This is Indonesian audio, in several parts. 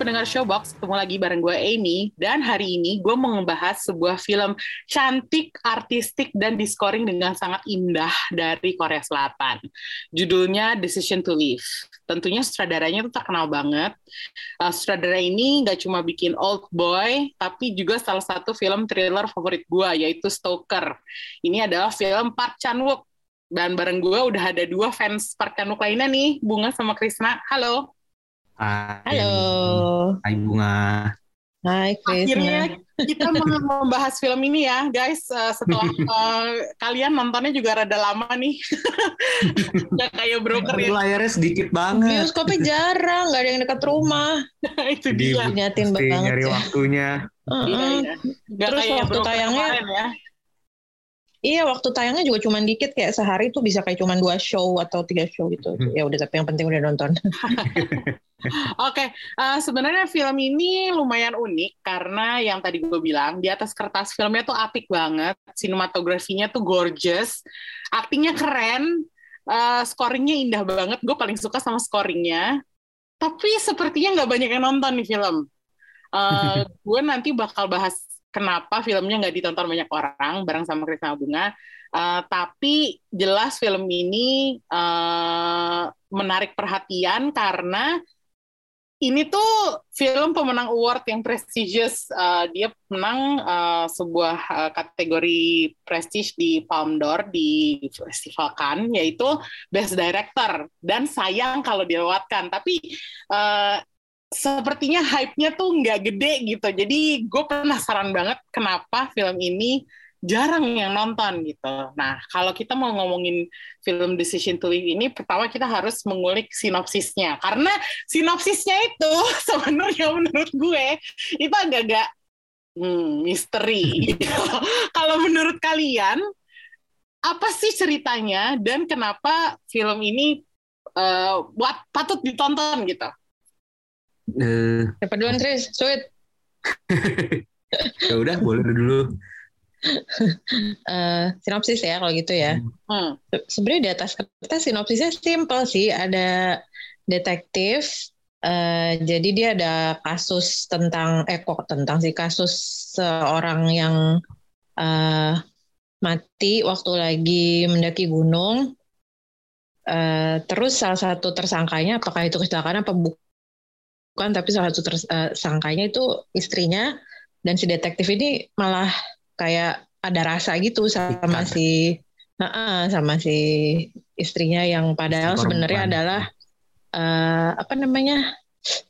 Pendengar Showbox, ketemu lagi bareng gue Amy dan hari ini gue mau ngebahas sebuah film cantik, artistik, dan diskoring dengan sangat indah dari Korea Selatan. Judulnya Decision to Live. Tentunya sutradaranya tuh terkenal banget. Uh, sutradara ini gak cuma bikin Old Boy, tapi juga salah satu film thriller favorit gue, yaitu Stoker. Ini adalah film Park Chan-wook. Dan bareng gue udah ada dua fans Park Chan-wook lainnya nih, Bunga sama Krisna. Halo. Hai. Halo. Hai Bunga. Hai Chris. Akhirnya kita mau membahas film ini ya, guys. Uh, setelah uh, kalian nontonnya juga rada lama nih, nggak kayak broker ya. Layarnya sedikit banget. Bioskopnya jarang, nggak ada yang dekat rumah. Itu Jadi dia. Mesti banget nyari ya. waktunya. Heeh. Iya, iya. Nggak Terus kayak waktu tayangnya- kemarin ya. Iya, waktu tayangnya juga cuma dikit kayak sehari tuh bisa kayak cuma dua show atau tiga show gitu. Hmm. Ya udah tapi yang penting udah nonton. Oke, uh, sebenarnya film ini lumayan unik karena yang tadi gue bilang di atas kertas filmnya tuh apik banget, sinematografinya tuh gorgeous, aktingnya keren, uh, scoringnya indah banget. Gue paling suka sama scoringnya. Tapi sepertinya nggak banyak yang nonton nih film. Uh, gue nanti bakal bahas kenapa filmnya nggak ditonton banyak orang bareng sama Krisna Bunga. Uh, tapi jelas film ini uh, menarik perhatian karena ini tuh film pemenang award yang prestigious. Uh, dia menang uh, sebuah uh, kategori prestige di Palme d'Or di Festival Cannes, yaitu Best Director. Dan sayang kalau dilewatkan. Tapi sepertinya hype-nya tuh nggak gede gitu. Jadi gue penasaran banget kenapa film ini jarang yang nonton gitu. Nah, kalau kita mau ngomongin film Decision to Live ini, pertama kita harus mengulik sinopsisnya. Karena sinopsisnya itu sebenarnya menurut gue itu agak-agak hmm, misteri. gitu. kalau menurut kalian, apa sih ceritanya dan kenapa film ini uh, buat patut ditonton gitu? Eh, Siapa duluan Chris? Sweet. ya udah boleh dulu. Eh, sinopsis ya kalau gitu ya. Hmm. Se- Sebenarnya di atas kertas sinopsisnya simple sih. Ada detektif. eh, jadi dia ada kasus tentang eh kok tentang sih kasus seorang yang eh, mati waktu lagi mendaki gunung. Eh, terus salah satu tersangkanya apakah itu kecelakaan apa bukan? Tapi salah satu tersangkanya itu istrinya dan si detektif ini malah kayak ada rasa gitu sama si Heeh, sama si istrinya yang padahal sebenarnya adalah eh, apa namanya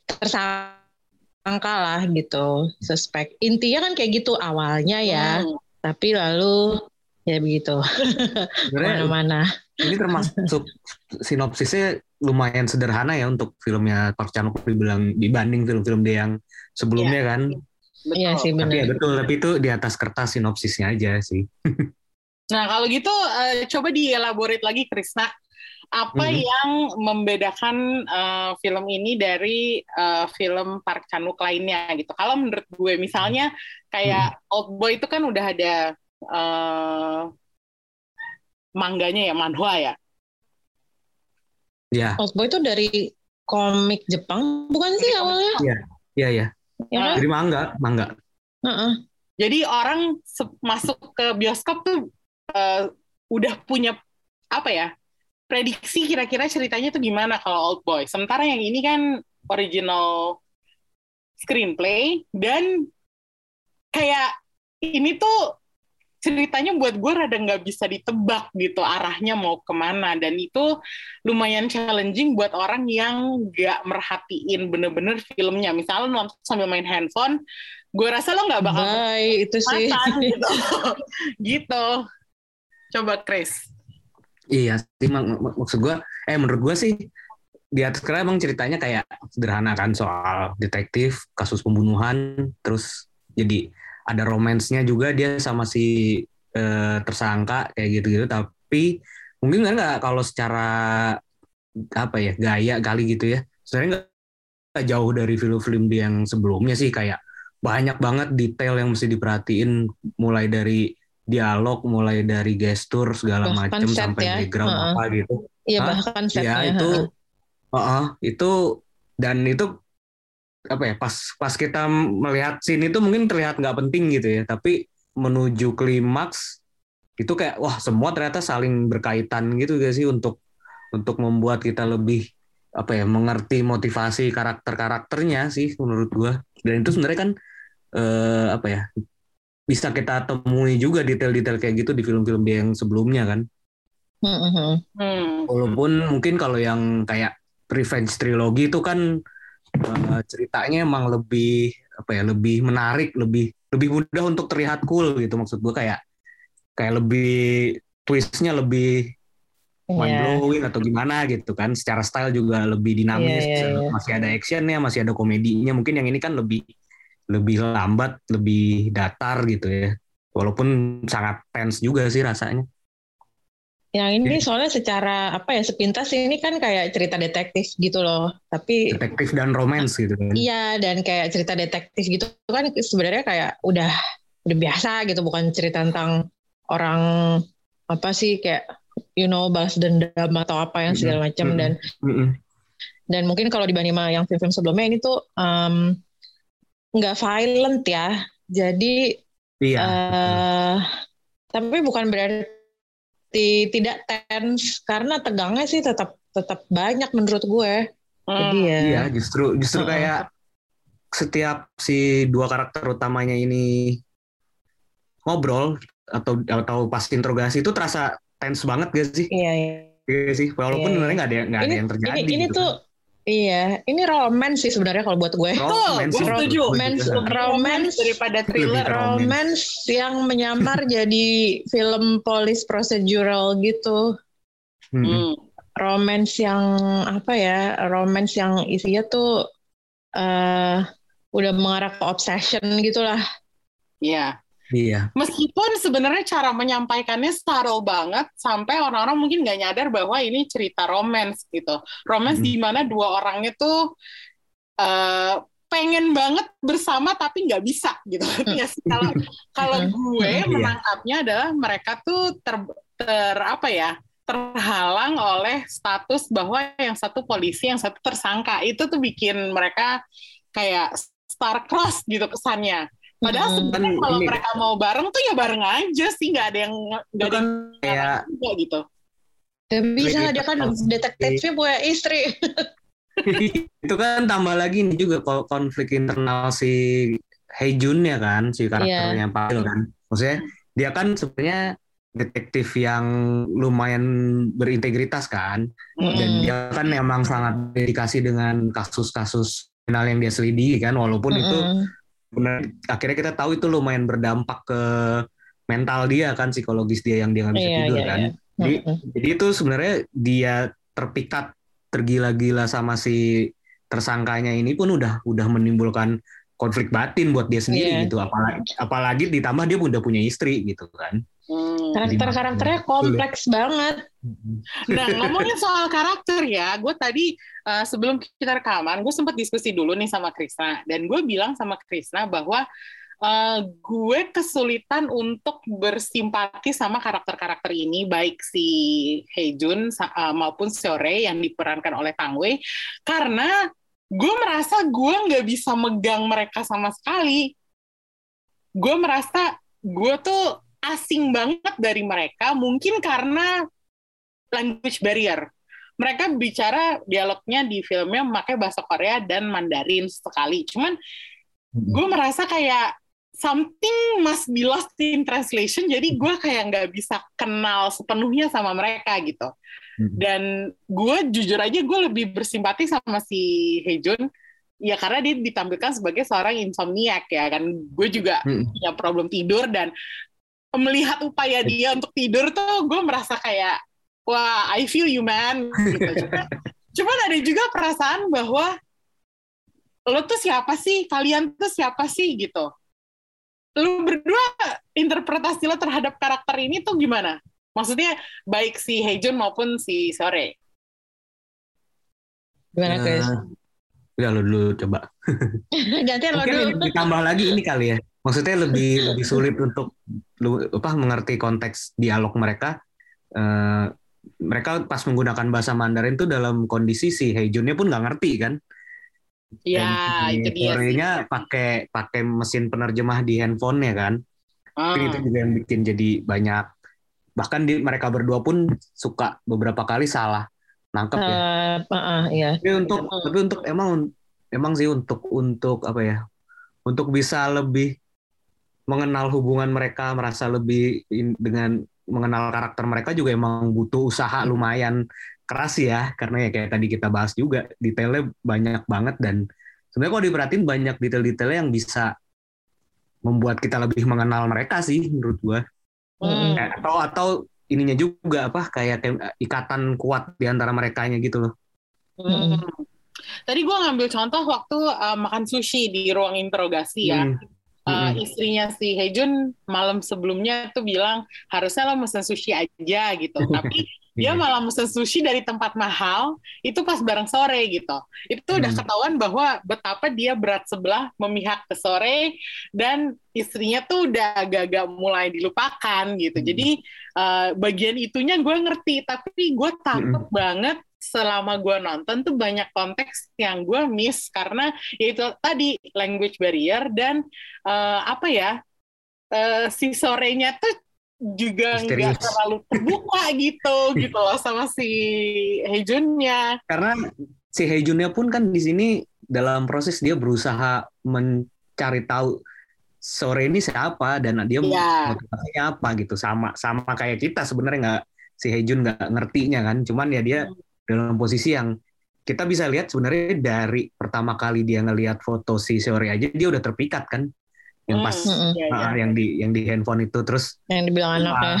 tersangka lah gitu suspek. Intinya kan kayak gitu awalnya ya Hmm. tapi lalu ya begitu. Mana-mana ini termasuk sinopsisnya lumayan sederhana ya untuk filmnya Park Chan Wook dibilang dibanding film-film dia yang sebelumnya kan. Betul. Iya sih Tapi ya benar betul, tapi itu di atas kertas sinopsisnya aja sih. Nah, kalau gitu eh, coba dielaborate lagi Krisna. Apa Mhm. yang membedakan eh, film ini dari eh, film Park Chan Wook lainnya gitu. Kalau menurut gue misalnya kayak Old Boy itu kan udah ada eh, mangganya ya, manhwa ya. Ya, Old Boy itu dari komik Jepang bukan sih awalnya iya ya. ya kan Jadi mangga, mangga. Heeh. Jadi orang masuk ke bioskop tuh eh, udah punya apa ya? Prediksi kira-kira ceritanya tuh gimana kalau Old Boy. Sementara yang ini kan original screenplay dan kayak ini tuh ceritanya buat gue rada nggak bisa ditebak gitu arahnya mau ke mana dan itu lumayan challenging buat orang yang nggak merhatiin bener-bener filmnya misalnya nonton sambil main handphone gue rasa lo nggak bakal Bye itu sih gitu. gitu. Coba Chris. Iya, sih mak- mak- maksud gue, eh menurut gue sih di atas kertas emang ceritanya kayak sederhana kan soal detektif, kasus pembunuhan, terus jadi ada romansnya juga dia sama si eh, tersangka kayak gitu-gitu. Tapi mungkin nggak kalau secara apa ya gaya kali gitu ya sebenarnya nggak jauh dari film-film dia yang sebelumnya sih kayak banyak banget detail yang mesti diperhatiin mulai dari dialog mulai dari gestur segala macam sampai ya. background uh -uh. apa gitu iya bahkan setnya ya itu uh -uh, itu dan itu apa ya pas pas kita melihat scene itu mungkin terlihat nggak penting gitu ya tapi menuju klimaks itu kayak wah semua ternyata saling berkaitan gitu gak sih untuk untuk membuat kita lebih apa ya mengerti motivasi karakter karakternya sih menurut gua dan itu sebenarnya kan eh, apa ya bisa kita temui juga detail-detail kayak gitu di film-film dia yang sebelumnya kan. Mm-hmm. Walaupun mungkin kalau yang kayak Revenge Trilogy itu kan uh, ceritanya emang lebih apa ya lebih menarik, lebih lebih mudah untuk terlihat cool gitu maksud gue kayak kayak lebih twistnya lebih yeah. mind blowing atau gimana gitu kan. Secara style juga lebih dinamis, yeah, yeah, yeah. masih ada actionnya, masih ada komedinya. Mungkin yang ini kan lebih lebih lambat, lebih datar gitu ya. Walaupun sangat tense juga sih rasanya. Yang ini soalnya secara apa ya sepintas ini kan kayak cerita detektif gitu loh. Tapi detektif dan romance gitu kan. Iya, dan kayak cerita detektif gitu kan sebenarnya kayak udah udah biasa gitu, bukan cerita tentang orang apa sih kayak you know balas dendam atau apa yang segala macam mm -hmm. dan mm -hmm. dan mungkin kalau dibanding sama yang film-film sebelumnya ini tuh um, nggak violent ya. Jadi iya. uh, tapi bukan berarti tidak tense karena tegangnya sih tetap tetap banyak menurut gue. Hmm. Jadi ya. Iya, justru justru uh, kayak setiap si dua karakter utamanya ini ngobrol atau atau pas interogasi itu terasa tense banget gak sih? Iya, iya. Iya sih, walaupun sebenarnya iya. nggak ada nggak ada yang terjadi. Ini, ini gitu tuh kan. Iya, ini romance sih sebenarnya kalau buat gue. Romance, gue setuju. Romance, romance daripada thriller. Romance yang menyamar jadi film police procedural gitu. Hmm. hmm. Romance yang apa ya? Romance yang isinya tuh uh, udah mengarah ke obsession gitulah. Iya. Iya. Meskipun sebenarnya cara menyampaikannya subtle banget sampai orang-orang mungkin nggak nyadar bahwa ini cerita romance gitu. Romance hmm. di mana dua orang itu uh, pengen banget bersama tapi nggak bisa gitu. ya kalau kalau gue iya. menangkapnya adalah mereka tuh ter, ter apa ya? terhalang oleh status bahwa yang satu polisi, yang satu tersangka. Itu tuh bikin mereka kayak star-crossed gitu kesannya Padahal hmm, sebenarnya kalau ini, mereka mau bareng tuh ya bareng aja sih, nggak ada yang nggak ada kayak juga gitu. Gak bisa dia kan detektifnya punya istri. itu kan tambah lagi nih juga konflik internal si Heijun ya kan si karakternya yeah. Pak kan. Maksudnya dia kan sebenarnya detektif yang lumayan berintegritas kan mm. dan dia kan memang sangat dedikasi dengan kasus-kasus kriminal yang dia selidiki kan walaupun mm. itu benar akhirnya kita tahu itu lumayan berdampak ke mental dia kan psikologis dia yang dia nggak bisa iya, tidur iya, kan iya. jadi mm -hmm. jadi itu sebenarnya dia terpikat tergila-gila sama si tersangkanya ini pun udah udah menimbulkan konflik batin buat dia sendiri yeah. gitu apalagi apalagi ditambah dia udah punya istri gitu kan Hmm. Karakter-karakternya kompleks ya. banget. Nah, ngomongin soal karakter ya, gue tadi uh, sebelum kita rekaman, gue sempat diskusi dulu nih sama Krisna, dan gue bilang sama Krisna bahwa uh, gue kesulitan untuk bersimpati sama karakter-karakter ini, baik si Heijun uh, maupun Seore yang diperankan oleh Tang Wei, karena gue merasa gue nggak bisa megang mereka sama sekali. Gue merasa gue tuh asing banget dari mereka, mungkin karena language barrier. Mereka bicara dialognya di filmnya memakai bahasa Korea dan Mandarin sekali. Cuman gue merasa kayak something must be lost in translation. Jadi gue kayak nggak bisa kenal sepenuhnya sama mereka gitu. Dan gue jujur aja gue lebih bersimpati sama si Hejun ya karena dia ditampilkan sebagai seorang insomniac ya kan gue juga hmm. punya problem tidur dan melihat upaya dia untuk tidur tuh gue merasa kayak wah I feel you man gitu. Cuman, ada juga perasaan bahwa lo tuh siapa sih kalian tuh siapa sih gitu lo berdua interpretasi lo terhadap karakter ini tuh gimana Maksudnya baik si Hejun maupun si Sore. Gimana Chris? Nah, udah lo dulu coba. Gantian lo Mungkin dulu. ditambah lagi ini kali ya. Maksudnya lebih lebih sulit untuk lu apa mengerti konteks dialog mereka. Eh, mereka pas menggunakan bahasa Mandarin tuh dalam kondisi si Heijunnya pun nggak ngerti kan. Ya, si itu dia pakai pakai mesin penerjemah di handphonenya kan. Ah. Itu juga yang bikin jadi banyak. Bahkan di, mereka berdua pun suka beberapa kali salah nangkep ya. Eh, ah, iya. Tapi untuk tapi untuk emang emang sih untuk untuk apa ya? Untuk bisa lebih mengenal hubungan mereka, merasa lebih in- dengan mengenal karakter mereka juga emang butuh usaha lumayan keras ya karena ya kayak tadi kita bahas juga detailnya banyak banget dan sebenarnya kalau diperhatiin banyak detail-detailnya yang bisa membuat kita lebih mengenal mereka sih menurut gua Hmm. Atau atau ininya juga apa kayak ikatan kuat di antara mereka gitu loh Hmm. Tadi gue ngambil contoh waktu uh, makan sushi di ruang interogasi ya. Hmm. Uh, istrinya si Hejun malam sebelumnya tuh bilang harusnya lo mesen sushi aja gitu. Tapi dia Iya. malah mesen sushi dari tempat mahal itu pas bareng sore gitu. Itu udah Hmm. ketahuan bahwa betapa dia berat sebelah memihak ke sore dan istrinya tuh udah agak-agak mulai dilupakan gitu. Hmm. Jadi uh, bagian itunya gue ngerti, tapi gue takut banget selama gue nonton tuh banyak konteks yang gue miss. Karena yaitu tadi language barrier dan eh, apa ya eh, si sorenya tuh juga nggak terlalu terbuka gitu gitu loh sama si Hejunnya. karena si Heijunnya pun kan di sini dalam proses dia berusaha mencari tahu sore ini siapa dan dia Iya. motivasinya apa gitu. Sama sama kayak kita sebenarnya nggak si Heijun nggak ngertinya kan. Cuman ya dia dalam posisi yang kita bisa lihat sebenarnya dari pertama kali dia ngelihat foto si sore aja dia udah terpikat kan yang pas Hmm, iya, iya. ah, yang di yang di handphone itu terus Yang dibilang anaknya.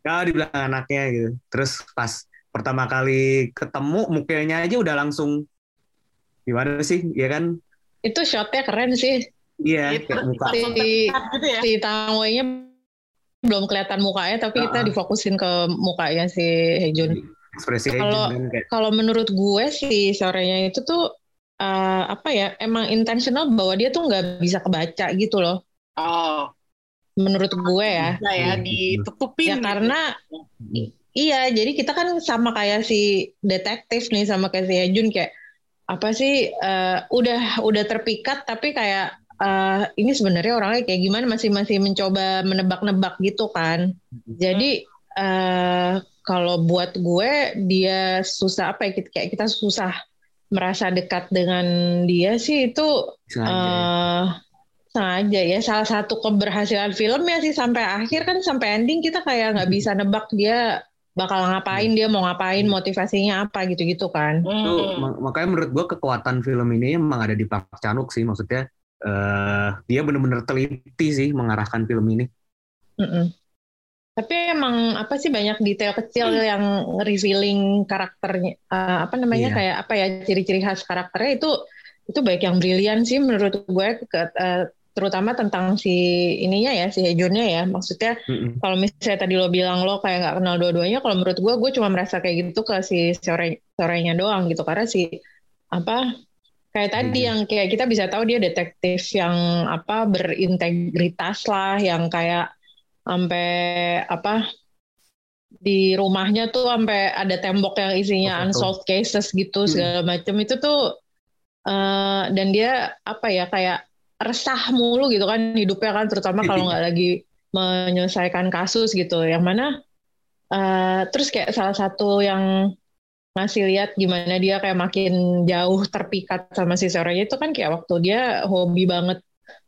ya dibilang anaknya gitu terus pas pertama kali ketemu mukanya aja udah langsung gimana sih ya kan Itu shotnya keren sih. iya Itu kayak muka Si, gitu ya. si Tangwei-nya belum kelihatan mukanya, tapi kita Ah. difokusin ke mukanya si Hejun. Ekspresi Kalau- kan kayak Kalau menurut gue si sorenya itu tuh eh, apa ya emang intentional bahwa dia tuh nggak bisa kebaca gitu loh. Oh, Menurut gue ya. bisa ya Hmm. ditutupin. Ya gitu. karena iya jadi kita kan sama kayak si detektif nih sama kayak si Hejun kayak apa sih eh, udah udah terpikat tapi kayak eh, ini sebenarnya orangnya kayak gimana masih masih mencoba menebak-nebak gitu kan. Jadi eh, kalau buat gue dia susah apa ya kita- kayak kita susah merasa dekat dengan dia sih itu sengaja ya. eh sengaja ya salah satu keberhasilan film ya sih sampai akhir kan sampai ending kita kayak nggak bisa nebak dia bakal ngapain dia mau ngapain motivasinya apa gitu-gitu kan Hmm. Itu mak- makanya menurut gua kekuatan film ini emang ada di Park Chan Wook sih maksudnya eh dia bener-bener teliti sih mengarahkan film ini Mm-mm. Tapi emang apa sih banyak detail kecil yang revealing karakternya eh, apa namanya Iya. kayak apa ya ciri-ciri khas karakternya itu itu baik yang brilian sih menurut gue ke- eh, terutama tentang si ininya ya si Hejunnya ya maksudnya Mm-mm. kalau misalnya tadi lo bilang lo kayak nggak kenal dua-duanya kalau menurut gue gue cuma merasa kayak gitu ke si sore sorenya doang gitu karena si apa kayak tadi Mhm. yang kayak kita bisa tahu dia detektif yang apa berintegritas lah yang kayak sampai apa di rumahnya tuh sampai ada tembok yang isinya Foto-foto. unsolved cases gitu Hmm. segala macam itu tuh eh, dan dia apa ya kayak resah mulu gitu kan hidupnya kan terutama kalau nggak lagi menyelesaikan kasus gitu yang mana eh, terus kayak salah satu yang ngasih lihat gimana dia kayak makin jauh terpikat sama si sorenya itu kan kayak waktu dia hobi banget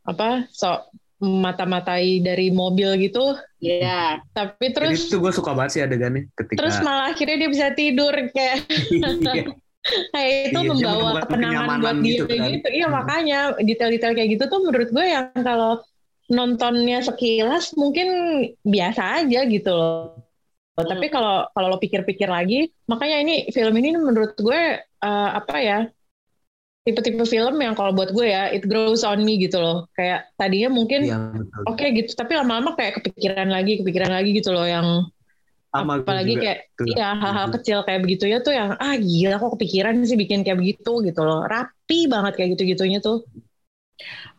apa sok mata-matai dari mobil gitu Iya. tapi Jadi terus itu gue suka banget sih adegannya ketika terus malah akhirnya dia bisa tidur kayak Iya. kayak itu Iya, membawa kenyamanan buat dia gitu gitu, kan. iya Hmm. makanya detail-detail kayak gitu tuh menurut gue yang kalau nontonnya sekilas mungkin biasa aja gitu loh Hmm. tapi kalau kalau lo pikir-pikir lagi makanya ini film ini menurut gue eh, apa ya tipe-tipe film yang kalau buat gue ya it grows on me gitu loh kayak tadinya mungkin Iya, betul. oke gitu tapi lama-lama kayak kepikiran lagi kepikiran lagi gitu loh yang Sama gue apalagi juga. kayak Tuh. iya hal-hal kecil kayak begitu ya tuh yang ah gila kok kepikiran sih bikin kayak begitu gitu loh rapi banget kayak gitu-gitunya tuh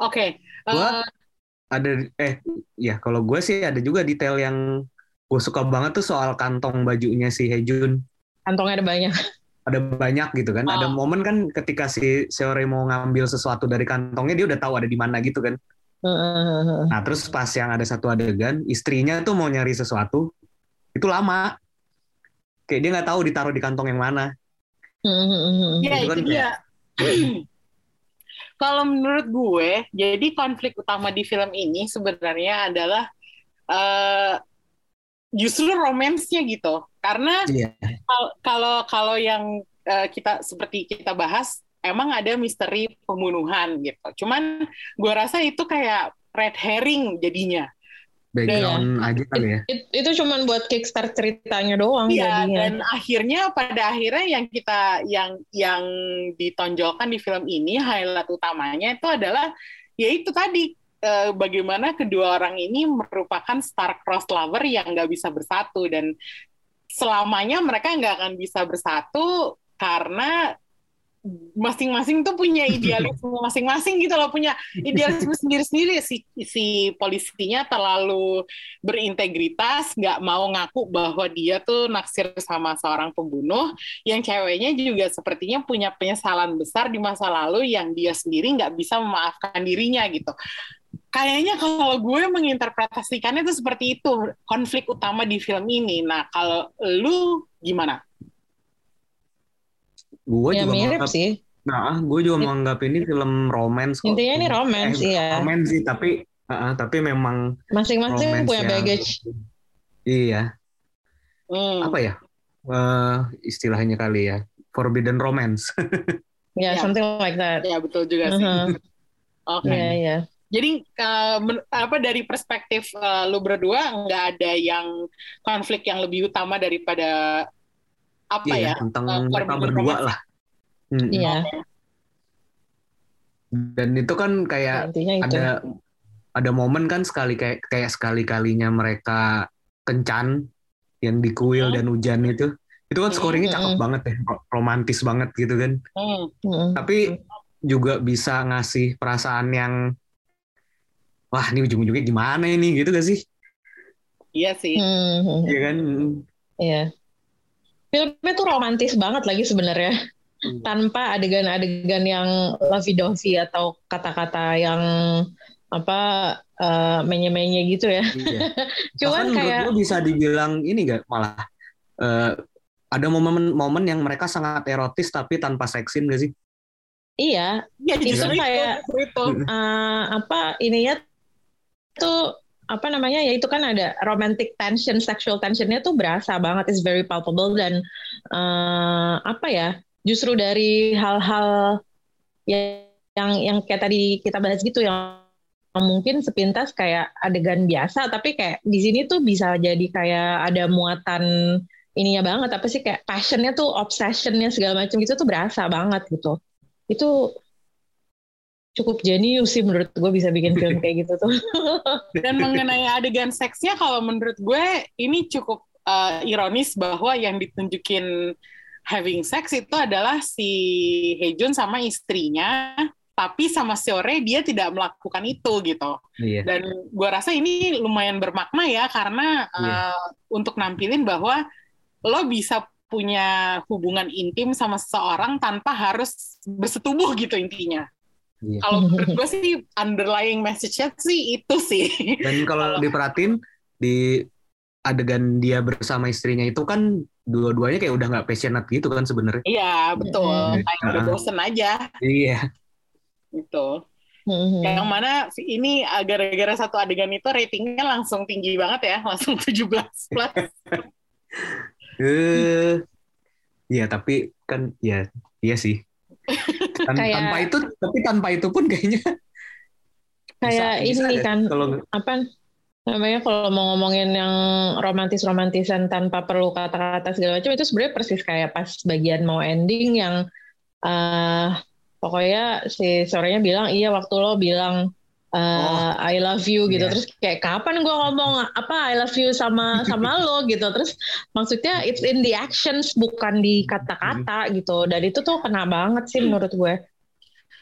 Oke. Gua- eh, Ada eh ya kalau gue sih ada juga detail yang gue suka banget tuh soal kantong bajunya si Hejun. kantongnya ada banyak Ada banyak gitu kan. Ada Oh. momen kan ketika si Seore mau ngambil sesuatu dari kantongnya dia udah tahu ada di mana gitu kan. Heeh. Nah terus pas yang ada satu adegan istrinya tuh mau nyari sesuatu itu lama. Kayak dia nggak tahu ditaruh di kantong yang mana. Heeh. Ya Itu kan itu dia. Kalau menurut gue, jadi konflik utama di film ini sebenarnya adalah eh, justru romansnya gitu. Karena Iya. kal- kalau kalau yang eh, kita seperti kita bahas, emang ada misteri pembunuhan gitu. Cuman gue rasa itu kayak red herring jadinya. Background aja kali ya. It- itu cuman buat kickstart ceritanya doang Iya, jadinya. dan akhirnya pada akhirnya yang kita yang yang ditonjolkan di film ini highlight utamanya itu adalah yaitu tadi eh, bagaimana kedua orang ini merupakan star-crossed lover yang nggak bisa bersatu dan selamanya mereka nggak akan bisa bersatu karena masing-masing tuh punya idealisme masing-masing gitu loh punya idealisme sendiri-sendiri. Si si polisinya terlalu berintegritas nggak mau ngaku bahwa dia tuh naksir sama seorang pembunuh. Yang ceweknya juga sepertinya punya penyesalan besar di masa lalu yang dia sendiri nggak bisa memaafkan dirinya gitu kayaknya kalau gue menginterpretasikannya itu seperti itu konflik utama di film ini nah kalau lu gimana Gue ya juga mirip menganggap, sih nah, gue juga menganggap ini film romance kok. intinya ini romance Eh, iya Romance sih, tapi uh, tapi memang masing-masing punya yang- baggage Iya, Hmm. apa ya? Eh, istilahnya kali ya. Forbidden romance. ya Ya. something like that ya betul juga sih Mhm. oke Iya iya Jadi men- apa dari perspektif eh, lu berdua nggak ada yang konflik yang lebih utama daripada apa iya, ya? tentang eh, mereka berdua lah. Hmm. iya Dan itu kan kayak intinya itu ada ada momen kan sekali kayak kayak sekali kalinya mereka kencan yang di kuil Hmm. dan hujan itu. Itu kan Hmm, scoringnya cakep hmm. banget ya, ro- romantis banget gitu kan. Hmm. Tapi juga bisa ngasih perasaan yang wah ini ujung-ujungnya gimana ini gitu gak sih? Iya sih. Mhm. Iya kan? Iya. Filmnya tuh romantis banget lagi sebenarnya. Hmm. Tanpa adegan-adegan yang lovey-dovey atau kata-kata yang apa eh, menye-menye gitu ya. Iya. Cuman Bahkan menurut kayak gue bisa dibilang ini gak malah eh, ada momen-momen yang mereka sangat erotis tapi tanpa seksin gak sih? iya, Iya Itu kayak- justru itu. eh, apa ininya tuh apa namanya ya itu kan ada romantic tension, sexual tensionnya tuh berasa banget, is very palpable dan eh, apa ya justru dari hal-hal ya- yang yang kayak tadi kita bahas gitu yang mungkin sepintas kayak adegan biasa tapi kayak di sini tuh bisa jadi kayak ada muatan ininya banget apa sih kayak passionnya tuh obsessionnya segala macam gitu tuh berasa banget gitu. Itu cukup jenius sih menurut gue bisa bikin film kayak gitu tuh Dan mengenai adegan seksnya kalau menurut gue ini cukup eh, ironis bahwa yang ditunjukin having sex itu adalah si Hejun sama istrinya tapi sama Seore dia tidak melakukan itu gitu. Iya. Dan gue rasa ini lumayan bermakna ya karena Iya. uh, untuk nampilin bahwa lo bisa punya hubungan intim sama seseorang tanpa harus bersetubuh gitu intinya. Iya. Kalau menurut gue sih underlying message-nya sih itu sih. Dan kalau diperhatiin di adegan dia bersama istrinya itu kan dua-duanya kayak udah nggak passionate gitu kan sebenarnya. Iya betul, Mm. kayak udah Ah. bosen aja Iya. gitu. Mhm. Yang mana ini uh, gara-gara satu adegan itu ratingnya langsung tinggi banget ya, langsung 17 plus. Eh, iya tapi kan ya iya sih. Tan- Kayak- Tanpa itu tapi tanpa itu pun kayaknya kayak bisa- bisa ini deh kan kalau apa namanya kalau mau ngomongin yang romantis-romantisan tanpa perlu kata-kata segala macam itu sebenarnya persis kayak pas bagian mau ending yang eh pokoknya si sorenya bilang iya waktu lo bilang uh, I love you gitu Iya. terus kayak kapan gue ngomong apa I love you sama sama lo gitu terus maksudnya it's in the actions bukan di kata-kata gitu dan itu tuh kena banget sih menurut gue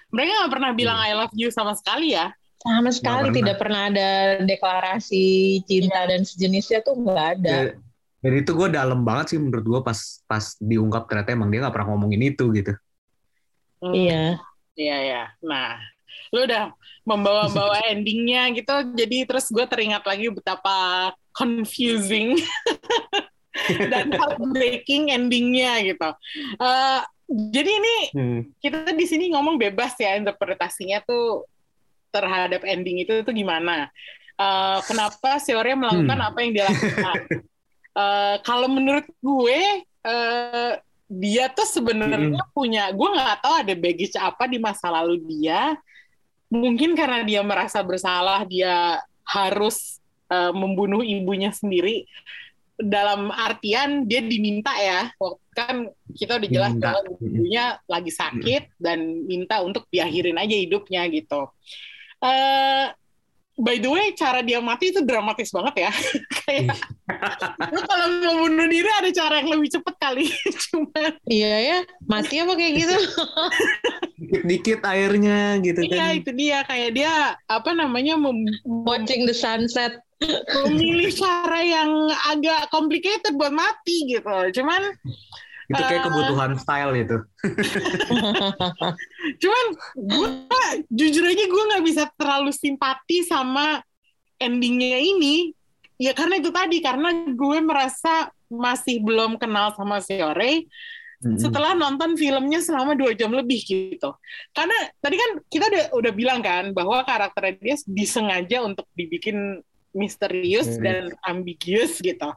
Mereka nggak pernah bilang I love you sama sekali ya. sama sekali pernah. tidak pernah ada deklarasi cinta dan sejenisnya tuh nggak ada Ya, Dan itu gue dalam banget sih menurut gue pas pas diungkap ternyata emang dia nggak pernah ngomongin itu gitu. Hmm. iya Iya ya. Nah, lu udah membawa-bawa endingnya gitu, jadi terus gue teringat lagi betapa confusing dan heartbreaking endingnya gitu. Eh, jadi ini kita di sini ngomong bebas ya interpretasinya tuh terhadap ending itu tuh gimana? Eh, kenapa Seore melakukan Hmm. apa yang dia lakukan? Eh, kalau menurut gue eh, dia tuh sebenarnya punya, gue nggak tahu ada baggage apa di masa lalu dia. Mungkin karena dia merasa bersalah, dia harus eh, membunuh ibunya sendiri. Dalam artian dia diminta ya, waktu kan kita udah jelas bahwa ibunya lagi sakit dan minta untuk diakhirin aja hidupnya gitu. Eh, by the way, cara dia mati itu dramatis banget ya. Kayak lu kalau mau bunuh diri ada cara yang lebih cepet kali. Cuma iya ya mati apa kayak gitu Dikit-dikit airnya gitu iya kan. itu dia kayak dia apa namanya mem- watching the sunset memilih cara yang agak complicated buat mati gitu. Cuman Itu kayak Eh. kebutuhan style itu. cuman gue jujur aja gue nggak bisa terlalu simpati sama endingnya ini ya karena itu tadi karena gue merasa masih belum kenal sama Seore setelah nonton filmnya selama dua jam lebih gitu karena tadi kan kita udah udah bilang kan bahwa karakternya dia disengaja untuk dibikin misterius Hmm. dan ambiguous gitu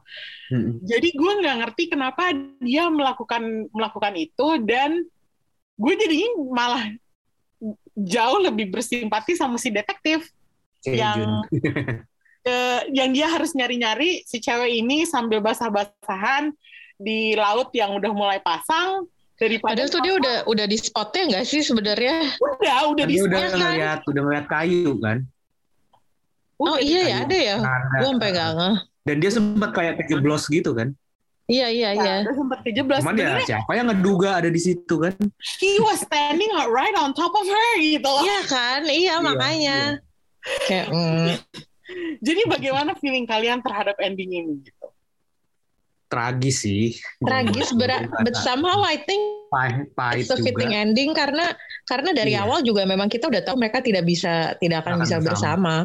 Mm-mm. jadi gue nggak ngerti kenapa dia melakukan melakukan itu dan gue jadinya malah jauh lebih bersimpati sama si detektif yang eh, yang dia harus nyari-nyari si cewek ini sambil basah-basahan di laut yang udah mulai pasang daripada padahal tuh dia udah udah di spotnya nggak sih sebenarnya udah udah di Dia udah kan. ngeliat, udah ngeliat kayu kan. Oh Udah iya ya ada ya Ada. gue sampai nggak ngeh Dan dia sempat kayak kejeblos gitu kan. iya iya iya udah sempat kejeblos Cuman ya siapa yang ngeduga ada di situ kan? he was standing right on top of her gitu loh. iya kan iya makanya kayak mm, Jadi bagaimana feeling kalian terhadap ending ini gitu? Tragis sih. tragis berat but somehow I think Pahit, pahit it's a fitting juga. ending karena karena dari Iya. awal juga memang kita udah tahu mereka tidak bisa tidak akan Akan bisa bersama. bersama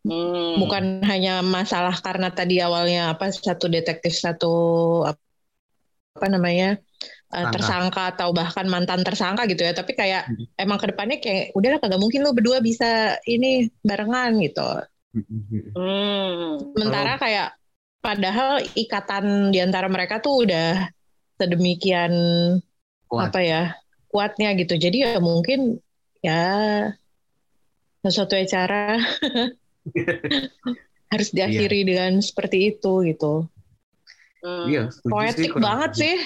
Hmm. bukan hanya masalah karena tadi awalnya apa satu detektif satu apa, namanya uh, Tersangka. tersangka atau bahkan mantan tersangka gitu ya tapi kayak Hmm. emang ke depannya kayak udahlah kagak mungkin lo berdua bisa ini barengan gitu. Hmm. sementara kayak padahal ikatan di antara mereka tuh udah sedemikian Kuat. apa ya kuatnya gitu jadi ya mungkin ya sesuatu cara harus diakhiri dengan seperti itu gitu Hmm. Iya, setuju sih poetik banget sih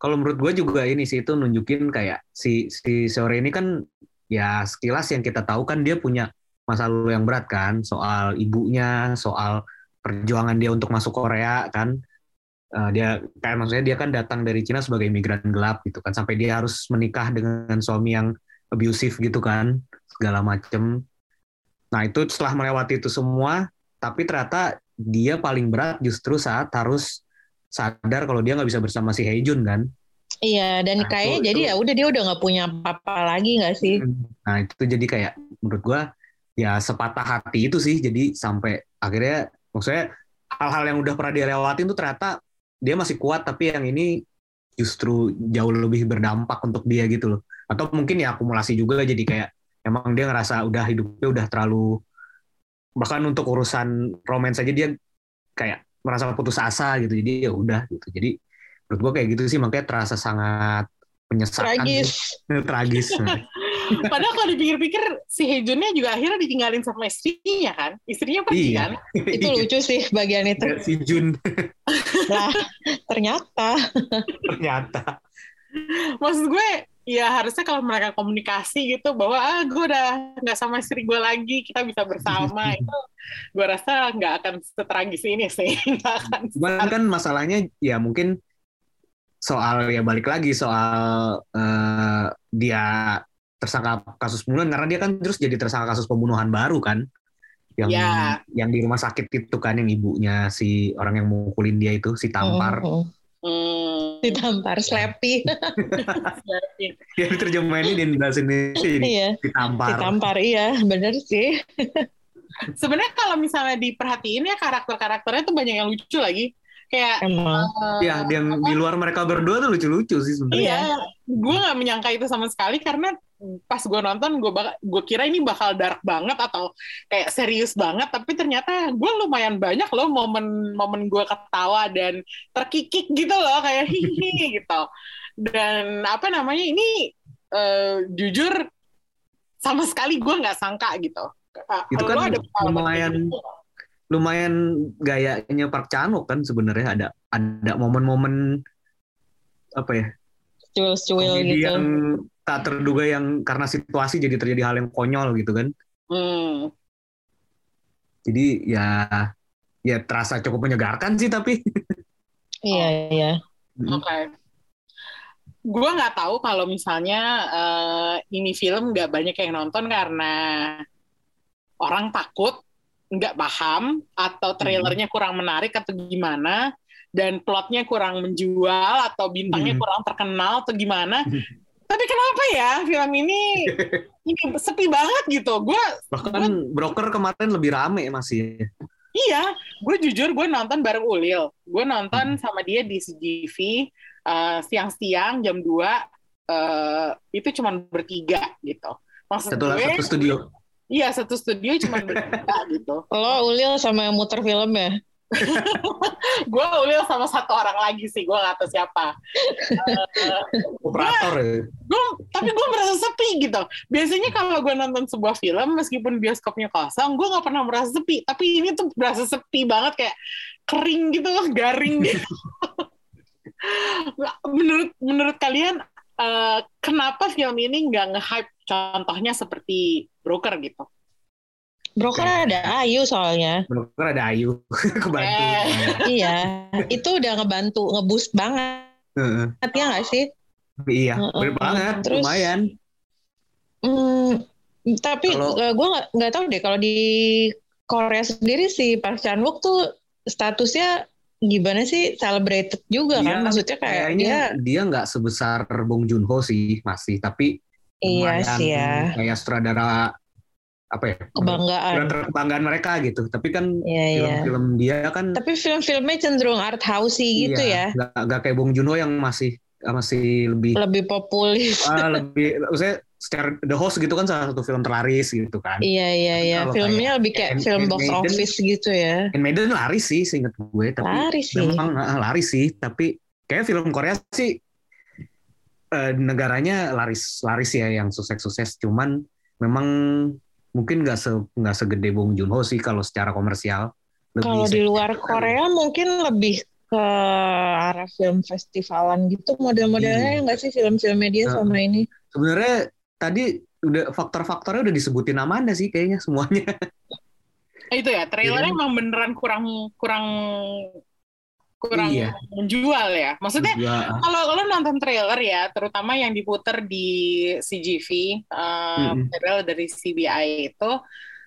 Kalau menurut gue juga ini sih itu nunjukin kayak si si sore ini kan ya sekilas yang kita tahu kan dia punya masa lalu yang berat kan soal ibunya, soal perjuangan dia untuk masuk Korea kan. Eh, dia kayak maksudnya dia kan datang dari Cina sebagai imigran gelap gitu kan sampai dia harus menikah dengan suami yang abusive gitu kan segala macem. Nah itu setelah melewati itu semua, tapi ternyata dia paling berat justru saat harus sadar kalau dia nggak bisa bersama si Heijun kan. iya dan Nah, kayaknya itu- jadi ya udah dia udah nggak punya apa-apa lagi nggak sih Nah itu jadi kayak menurut gua ya sepatah hati itu sih jadi sampai akhirnya maksudnya hal-hal yang udah pernah dia lewatin tuh ternyata dia masih kuat tapi yang ini justru jauh lebih berdampak untuk dia gitu loh. Atau mungkin ya akumulasi juga jadi kayak emang dia ngerasa udah hidupnya udah terlalu bahkan untuk urusan romance aja dia kayak merasa putus asa gitu. Jadi ya udah gitu. Jadi menurut gua kayak gitu sih makanya terasa sangat menyesalkan tragis tragis. Padahal kalau dipikir-pikir si Hejunnya juga akhirnya ditinggalin sama istrinya kan? Istrinya pergi Iya. kan? itu lucu sih bagian itu si Jun lah ternyata ternyata Maksud gue ya harusnya kalau mereka komunikasi gitu bahwa ah gue udah nggak sama istri gue lagi kita bisa bersama itu gue rasa nggak akan setragis ini sih nggak akan Cuman kan masalahnya ya mungkin soal ya balik lagi soal eh, dia tersangka kasus pembunuhan karena dia kan terus jadi tersangka kasus pembunuhan baru kan yang Ya. yang di rumah sakit itu kan yang ibunya si orang yang mukulin dia itu si tampar Mm, mm. Ditampar Slappy. ya diterjemahin di bahasa Indonesia jadi Iya, ditampar. Ditampar iya, bener sih. sebenarnya kalau misalnya diperhatiin ya karakter-karakternya tuh banyak yang lucu lagi. Kayak Emang. eh, ya yang di luar mereka berdua tuh lucu-lucu sih sebenarnya. Iya, gue nggak menyangka itu sama sekali karena pas gue nonton gue bak gue kira ini bakal dark banget atau kayak serius banget tapi ternyata gue lumayan banyak loh momen-momen gue ketawa dan terkikik gitu loh kayak hihi gitu dan apa namanya ini eh, jujur sama sekali gue nggak sangka gitu Itu Lo kan ada lumayan gitu? lumayan gayanya Park Chan kan sebenarnya ada ada momen-momen apa ya Cuil-cuil gitu. yang tak terduga yang karena situasi jadi terjadi hal yang konyol gitu kan Hmm. jadi ya ya terasa cukup menyegarkan sih tapi Iya, iya. Oke. Gue nggak tahu kalau misalnya eh, ini film nggak banyak yang nonton karena orang takut, nggak paham, atau trailernya kurang menarik atau gimana, dan plotnya kurang menjual atau bintangnya Hmm. kurang terkenal atau gimana. Tapi kenapa ya film ini ini sepi banget gitu? Gue bahkan broker kemarin lebih rame masih Iya, gue jujur gue nonton bareng Ulil. Gue nonton sama dia di CGV eh, siang-siang jam 2 eh, itu cuma bertiga gitu. Maksud satu gue, satu studio iya satu studio cuma bertiga gitu. Lo Ulil sama yang muter film ya? Gue Ulil sama satu orang lagi sih, gue gak tahu siapa. Eh, operator ya? gue tapi gue merasa sepi gitu. Biasanya kalau gue nonton sebuah film meskipun bioskopnya kosong gue nggak pernah merasa sepi. Tapi ini tuh berasa sepi banget kayak kering gitu garing gitu. Menurut menurut kalian eh, kenapa film ini nggak nge-hype? Contohnya seperti broker gitu Broker ada Ayu soalnya. broker ada Ayu kebantu Eh. iya, itu udah ngebantu, ngeboost banget. Heeh. Ya nggak sih? iya Heeh. bener banget Terus- lumayan Hmm, tapi Kalau- gue nggak nggak tahu deh kalau di Korea sendiri si Park Chan Wook tuh statusnya gimana sih celebrated juga Iya, kan? Maksudnya kayak kayaknya dia dia nggak sebesar Bong Joon Ho sih masih tapi iya sih ya kayak sutradara apa ya kebanggaan. film terkebanggaan mereka gitu tapi kan Iya iya. film-film dia kan Tapi film-filmnya cenderung art housey gitu ya, iya, nggak nggak kayak Bong Joon Ho yang masih masih lebih lebih populis. ah, lebih maksudnya secara The Host gitu kan salah satu film terlaris gitu kan Iya iya iya. Filmnya lebih kayak film box Handmaiden- office gitu ya. Handmaiden laris sih seinget gue tapi Laris sih. memang ah, laris sih tapi kayak film Korea sih eh, negaranya laris laris ya yang sukses-sukses cuman memang mungkin nggak se nggak segede Bong Joon Ho sih kalau secara komersial lebih Kalau di luar Korea mungkin lebih ke arah film festivalan gitu model-modelnya Iya. nggak sih film-filmnya dia Nah. sama ini? sebenarnya tadi udah faktor-faktornya udah disebutin nama anda sih kayaknya semuanya itu ya trailernya Iya. emang beneran kurang kurang kurang Iya. menjual ya maksudnya kalau lo nonton trailer ya, terutama yang diputer di CGV, uh, Mm-mm. trailer dari CBI itu,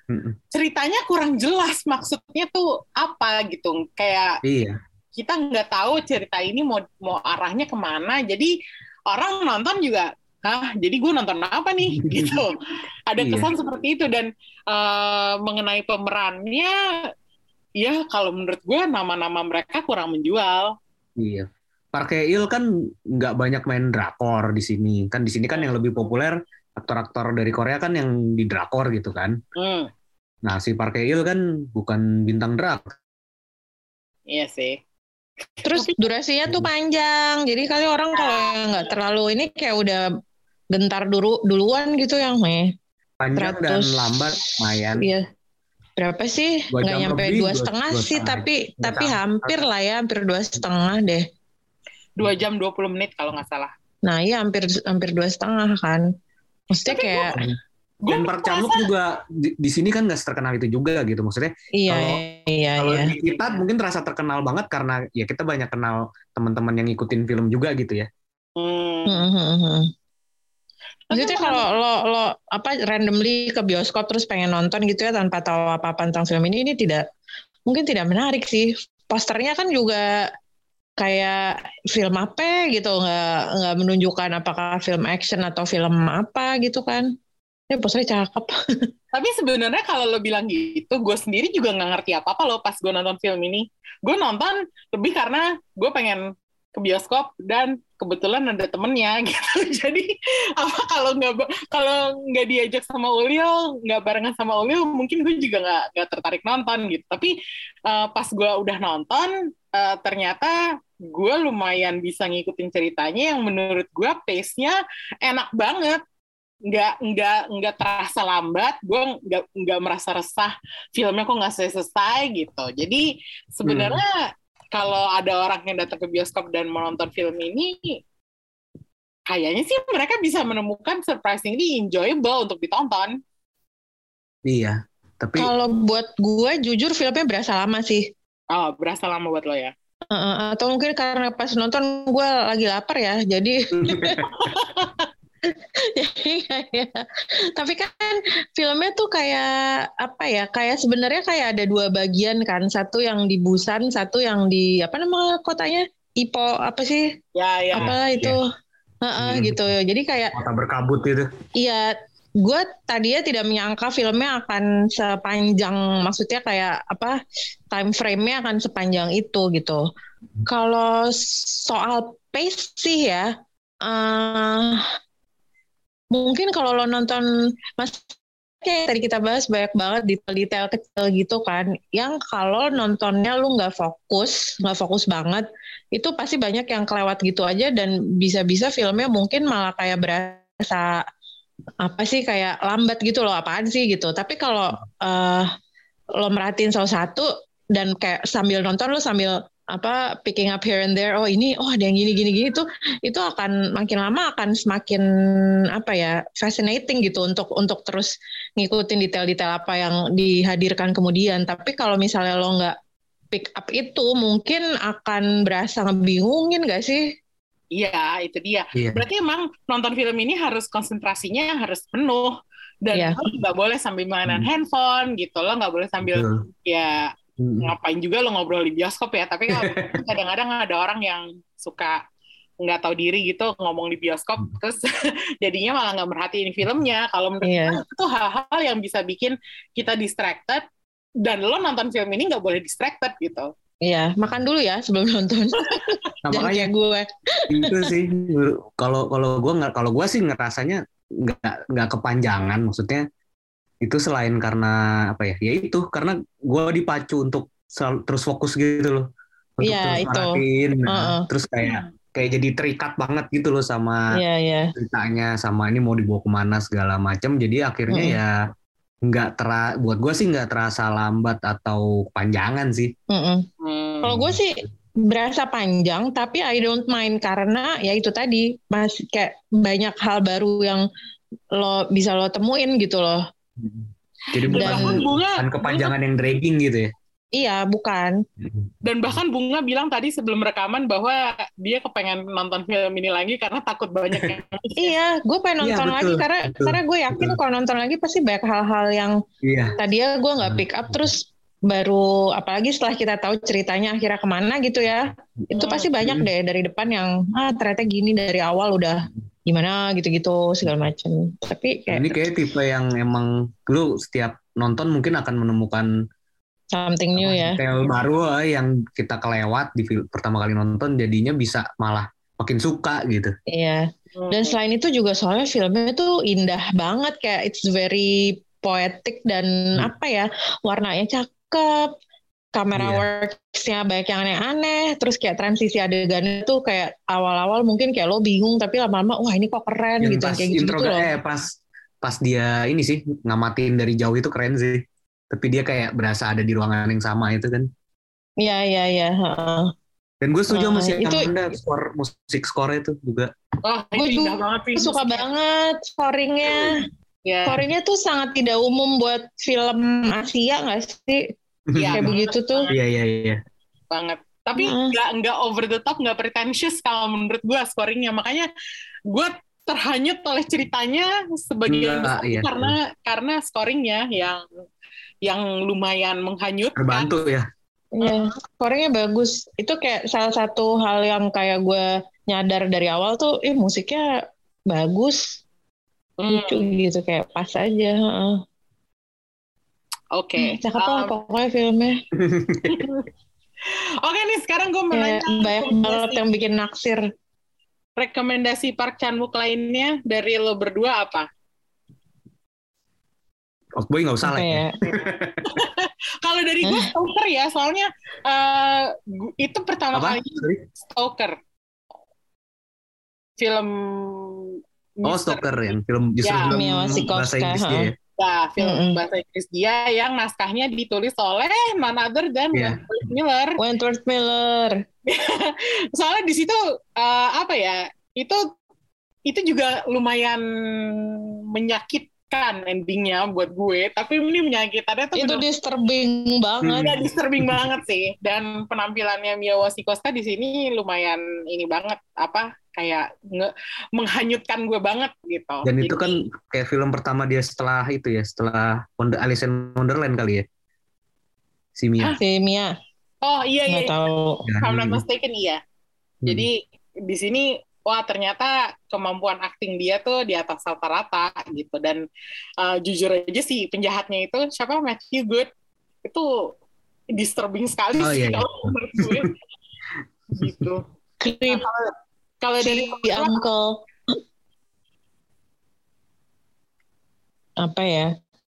mm-mm. ceritanya kurang jelas maksudnya tuh apa gitu. Kayak iya kita nggak tahu cerita ini mau mau arahnya ke mana. Jadi orang nonton juga, ah jadi gue nonton apa nih gitu. Ada Iya. kesan seperti itu dan uh, mengenai pemerannya, ya kalau menurut gue nama-nama mereka kurang menjual. Iya. Park Hae-il kan nggak banyak main drakor di sini. Kan di sini kan yang lebih populer aktor-aktor dari Korea kan yang di drakor gitu kan. Hmm, Nah, si Park Hae-il kan bukan bintang drak. iya sih. Terus durasinya tuh panjang. Jadi kali orang kalau nggak terlalu ini kayak udah gentar dulu duluan gitu yang eh Panjang dan 100. lambat lumayan. iya berapa sih Dua nggak nyampe lebih, dua dua- setengah dua sih setengah. tapi Dua tapi hampir lah ya hampir dua setengah deh dua jam 20 menit kalau nggak salah. Nah iya hampir hampir dua setengah kan. Maksudnya Tapi kayak Gua Dan Park Chan juga di, di sini kan nggak terkenal itu juga gitu maksudnya. iya kalau- iya Kalau iya. di kita mungkin terasa terkenal banget karena ya kita banyak kenal teman-teman yang ngikutin film juga gitu ya. Hmm. Maksudnya kalau lo lo apa randomly ke bioskop terus pengen nonton gitu ya tanpa tahu apa-apa tentang film ini ini tidak mungkin tidak menarik sih. Posternya kan juga kayak film apa gitu nggak nggak menunjukkan apakah film action atau film apa gitu kan. Ya posternya cakep. Tapi sebenarnya kalau lo bilang gitu, gue sendiri juga nggak ngerti apa-apa lo pas gue nonton film ini. Gue nonton lebih karena gue pengen ke bioskop dan kebetulan ada temennya gitu. Jadi apa kalau nggak kalau nggak diajak sama Ulil, nggak barengan sama Ulil, mungkin gue juga nggak nggak tertarik nonton gitu. Tapi eh, pas gue udah nonton, eh, ternyata gue lumayan bisa ngikutin ceritanya yang menurut gue pace-nya enak banget nggak nggak nggak terasa lambat gue nggak nggak merasa resah filmnya kok nggak selesai gitu jadi sebenarnya kalau ada orang yang datang ke bioskop dan menonton film ini kayaknya sih mereka bisa menemukan surprisingly enjoyable untuk ditonton Iya. Tapi Kalau buat gue jujur filmnya berasa lama sih. oh berasa lama buat lo ya Uh, atau mungkin karena pas nonton gue lagi lapar ya, jadi Jadi kayak, tapi kan filmnya tuh kayak apa ya? Kayak sebenarnya kayak ada dua bagian kan, satu yang di Busan, satu yang di apa nama kotanya? Ipo apa sih? ya ya apa itu? Heeh, Hmm. gitu. Jadi kayak kota berkabut itu. Iya, gue tadinya tidak menyangka filmnya akan sepanjang, maksudnya kayak apa time frame-nya akan sepanjang itu gitu. Kalau soal pace sih ya, eh mungkin kalau lo nonton mas kayak tadi kita bahas banyak banget detail-detail kecil gitu kan, yang kalau nontonnya lu nggak fokus, nggak fokus banget, itu pasti banyak yang kelewat gitu aja dan bisa-bisa filmnya mungkin malah kayak berasa apa sih kayak lambat gitu loh apaan sih gitu. Tapi kalau eh, lo merhatiin salah satu dan kayak sambil nonton lo sambil apa picking up here and there oh ini oh ada yang gini gini gini tuh itu akan makin lama akan semakin apa ya fascinating gitu untuk untuk terus ngikutin detail-detail apa yang dihadirkan kemudian tapi kalau misalnya lo nggak pick up itu mungkin akan berasa ngebingungin gak sih iya itu dia Iya. berarti emang nonton film ini harus konsentrasinya harus penuh dan Iya. lo nggak boleh sambil mainan Hmm. handphone gitu lo nggak boleh sambil Betul. ya Mm. ngapain juga lo ngobrol di bioskop ya? Tapi kalau kadang-kadang ada orang yang suka nggak tahu diri gitu ngomong di bioskop terus jadinya malah nggak merhatiin filmnya. Kalau menurut gue itu hal-hal yang bisa bikin kita distracted dan lo nonton film ini nggak boleh distracted gitu. Iya, makan dulu ya sebelum nonton. Nah, Jangan makanya kayak gue. itu sih. Kalau kalau gue nggak kalau gue sih ngerasanya nggak nggak kepanjangan. Maksudnya itu selain karena apa ya ya itu karena gue dipacu untuk selalu terus fokus gitu loh untuk Iya, terus itu. merhatiin nah, Heeh. terus kayak kayak jadi terikat banget gitu loh sama Iya, iya. ceritanya sama ini mau dibawa ke mana segala macam jadi akhirnya Mm. ya nggak tera buat gue sih nggak terasa lambat atau panjangan sih Mm-mm. Hmm. Kalau gue sih berasa panjang, tapi I don't mind karena ya itu tadi mas kayak banyak hal baru yang lo bisa lo temuin gitu loh. Jadi bukan Dan- Bunga- bukan kepanjangan yang dragging gitu ya? Iya, bukan. dan bahkan bunga bilang tadi sebelum rekaman bahwa dia kepengen nonton film ini lagi karena takut banyak yang Iya, gue pengen Iya, nonton betul, lagi karena betul, karena gue yakin betul. kalau nonton lagi pasti banyak hal-hal yang iya. tadinya gue nggak pick up terus baru apalagi setelah kita tahu ceritanya akhirnya ke mana gitu ya. Itu Hmm. pasti banyak deh dari depan yang ah ternyata gini dari awal udah gimana gitu-gitu segala macam tapi kayak Ini kayak tipe yang emang lu setiap nonton mungkin akan menemukan something new ya detail baru eh, yang kita kelewat di film pertama kali nonton jadinya bisa malah makin suka gitu. iya dan selain itu juga soalnya filmnya tuh indah banget kayak it's very poetic dan Hmm. apa ya warnanya cakep kamera Iya. worksnya banyak yang aneh-aneh terus kayak transisi adegannya tuh kayak awal-awal mungkin kayak lo bingung tapi lama-lama wah ini kok keren Yang gitu pas kayak gitu, intro loh eh pas pas dia ini sih ngamatin dari jauh itu keren sih. Tapi dia kayak berasa ada di ruangan yang sama itu kan. iya iya iya heeh. Dan gue setuju sama si itu- Amanda skor musik skornya itu juga. Oh, itu indah juga banget suka musiknya. banget scoringnya. Ya, Scoringnya tuh sangat tidak umum buat film Asia nggak sih? Iya, Kayak begitu tuh. Iya iya iya. banget. Tapi Heeh. nggak nggak over the top, nggak pretentious kalau menurut gue scoringnya. Makanya gue terhanyut oleh ceritanya sebagian Nggak, besar iya. karena karena scoringnya yang yang lumayan menghanyutkan. Terbantu ya. Iya, scoringnya bagus. Itu kayak salah satu hal yang kayak gue nyadar dari awal tuh, eh musiknya bagus, Hmm, lucu gitu kayak pas aja. Oke. Cakep lah Um, pokoknya filmnya. Oke nih sekarang gue mau Kayak nanya banyak banget yang bikin naksir. rekomendasi Park Chan Wook lainnya dari lo berdua apa? Oldboy nggak usah lah ya. ya? Kalau dari gue Stoker ya, soalnya gu- itu pertama Apa? kali? Stoker. Film Oh Mr. Stalker yang film justru Ya, film bahasa Inggris dia ya. Ya, film Mm-mm. bahasa Inggris dia yang naskahnya ditulis oleh none other than Iya. Wentworth Miller. Wentworth Miller. Soalnya di situ eh, apa ya? Itu itu juga lumayan menyakitkan endingnya buat gue, tapi ini menyakitannya tuh Itu bener- disturbing banget. Iya, disturbing banget sih. Dan penampilannya Mia Wasikowska di sini lumayan ini banget apa kayak nge menghanyutkan gue banget gitu. Dan itu Jadi- kan kayak film pertama dia setelah itu ya, setelah Wonder, Alice in Wonderland kali ya. Si Mia. Si Mia, oh iya iya. tahu. Ya, I'm not hmm. mistaken iya. Hmm. Jadi di sini wah ternyata kemampuan akting dia tuh di atas rata-rata gitu dan uh, jujur aja sih penjahatnya itu siapa Matthew Good itu disturbing sekali Oh, sih iya, iya. kalau menurut gue gitu. Creep Kalau dari si uncle. Apa ya?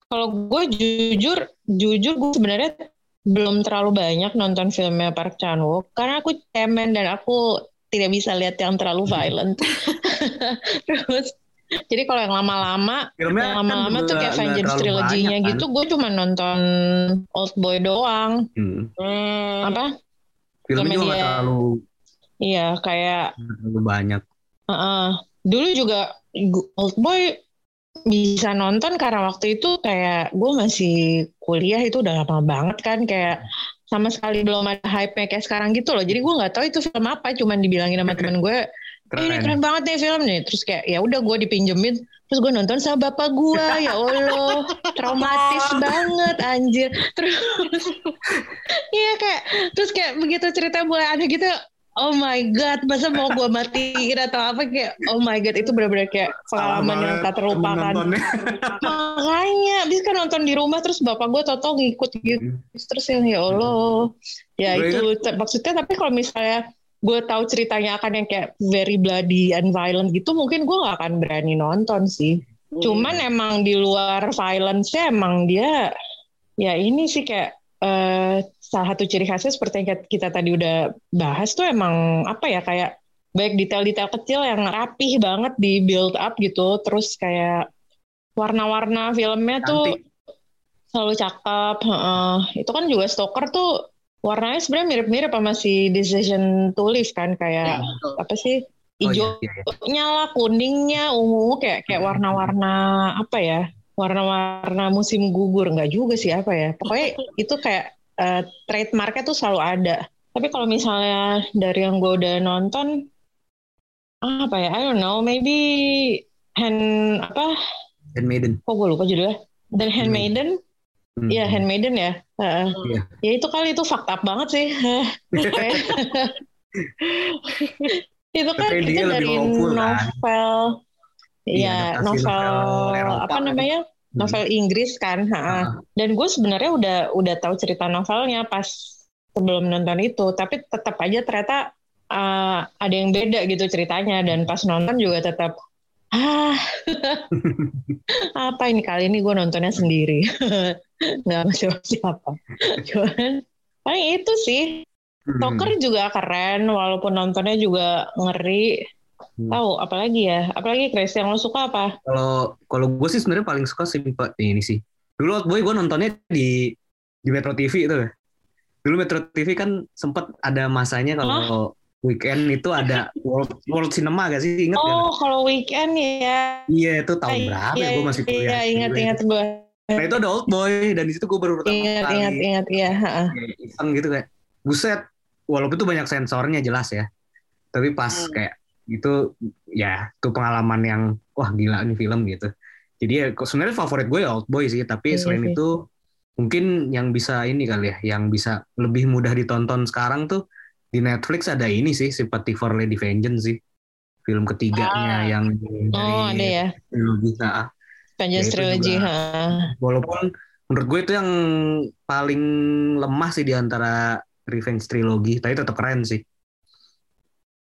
Kalau gue jujur, jujur gue sebenarnya belum terlalu banyak nonton filmnya Park Chan Wook karena aku cemen dan aku tidak bisa lihat yang terlalu violent. Terus jadi kalau yang lama-lama, yang kan lama-lama tuh juga kayak Avengers trilogy-nya kan? gitu, gue cuma nonton Old Boy doang. Hmm. hmm, Apa? Filmnya juga terlalu, Iya, kayak terlalu banyak. Heeh. Dulu juga Old Boy bisa nonton karena waktu itu kayak gue masih kuliah itu udah lama banget kan kayak sama sekali belum ada hype-nya kayak sekarang gitu loh. Jadi gue nggak tahu itu film apa, cuman dibilangin sama temen gue, "Eh, ini Keren. keren banget nih film nih. Terus kayak ya udah gue dipinjemin, terus gue nonton sama bapak gue, ya Allah, traumatis banget anjir. Terus iya kayak terus kayak begitu cerita mulai ada gitu, oh my god, masa mau gue matiin atau apa kayak oh my god itu benar-benar kayak pengalaman yang tak terlupakan. Nontonnya. Makanya, abis kan nonton di rumah terus bapak gue toto ngikut gitu. Terus yang ya Allah, ya itu maksudnya tapi kalau misalnya gue tahu ceritanya akan yang kayak very bloody and violent gitu, mungkin gue gak akan berani nonton sih. Cuman emang di luar violence-nya emang dia ya ini sih kayak eh, salah satu ciri khasnya seperti yang kita- tadi udah bahas tuh emang apa ya kayak baik detail-detail kecil yang rapih banget di build up gitu, terus kayak warna-warna filmnya tuh Cantik. selalu cakep. heeh. Itu kan juga Stoker tuh warnanya sebenarnya mirip-mirip sama si Decision to Live kan Ya, kayak betul. apa sih Oh, hijau iya, iya. hijaunya lah, kuningnya, ungu kayak kayak warna-warna apa ya? Warna-warna musim gugur nggak juga sih apa ya? Pokoknya itu kayak eh, trademarknya tuh selalu ada. Tapi kalau misalnya dari yang gue udah nonton apa ya? I don't know, maybe hand apa? Dan Maiden. Kok gue lupa judulnya? Dan Handmaiden? Hmm. Iya, Handmaiden ya. Heeh. Iya. Ya itu kali itu fakta banget sih. itu kan Tapi itu dari kan? novel Iya, adaptasi novel, novel Eropa, apa kan? namanya? Novel Inggris kan, ha. Ah. Dan gue sebenarnya udah udah tahu cerita novelnya pas sebelum nonton itu, tapi tetap aja ternyata uh, ada yang beda gitu ceritanya. Dan pas nonton juga tetap ah apa ini kali ini gue nontonnya sendiri. Nggak sama siapa-siapa cuman paling itu sih. Hmm. Stoker juga keren walaupun nontonnya juga ngeri Hmm. tahu apalagi ya apalagi Chris yang lo suka apa Kalau kalau gue sih sebenarnya paling suka simple ini sih. Dulu Old Boy gue nontonnya di di Metro TV itu. dulu Metro TV kan sempet ada masanya kalau weekend itu ada World World Cinema gak sih inget Oh, kalau weekend ya. Iya itu tahun berapa ya gue masih kuliah. Iya, ingat Gitu. ingat gue. Nah itu ada Old Boy dan di situ gue baru pertama Ingat kali ingat ingat iya, iseng gitu kayak buset walaupun itu banyak sensornya jelas ya tapi pas Hmm. kayak itu ya itu pengalaman yang wah gila nih film gitu jadi ya sebenarnya favorit gue ya Old Boy sih tapi Iya selain sih. itu mungkin yang bisa ini kali ya yang bisa lebih mudah ditonton sekarang tuh di Netflix ada ini sih Sympathy for Lady Vengeance sih film ketiganya Ah. yang Oh, ada ya. trilogi. Nah, Avengers itu Trilogy, juga. walaupun menurut gue itu yang paling lemah sih di antara Revenge Trilogy tapi tetap keren sih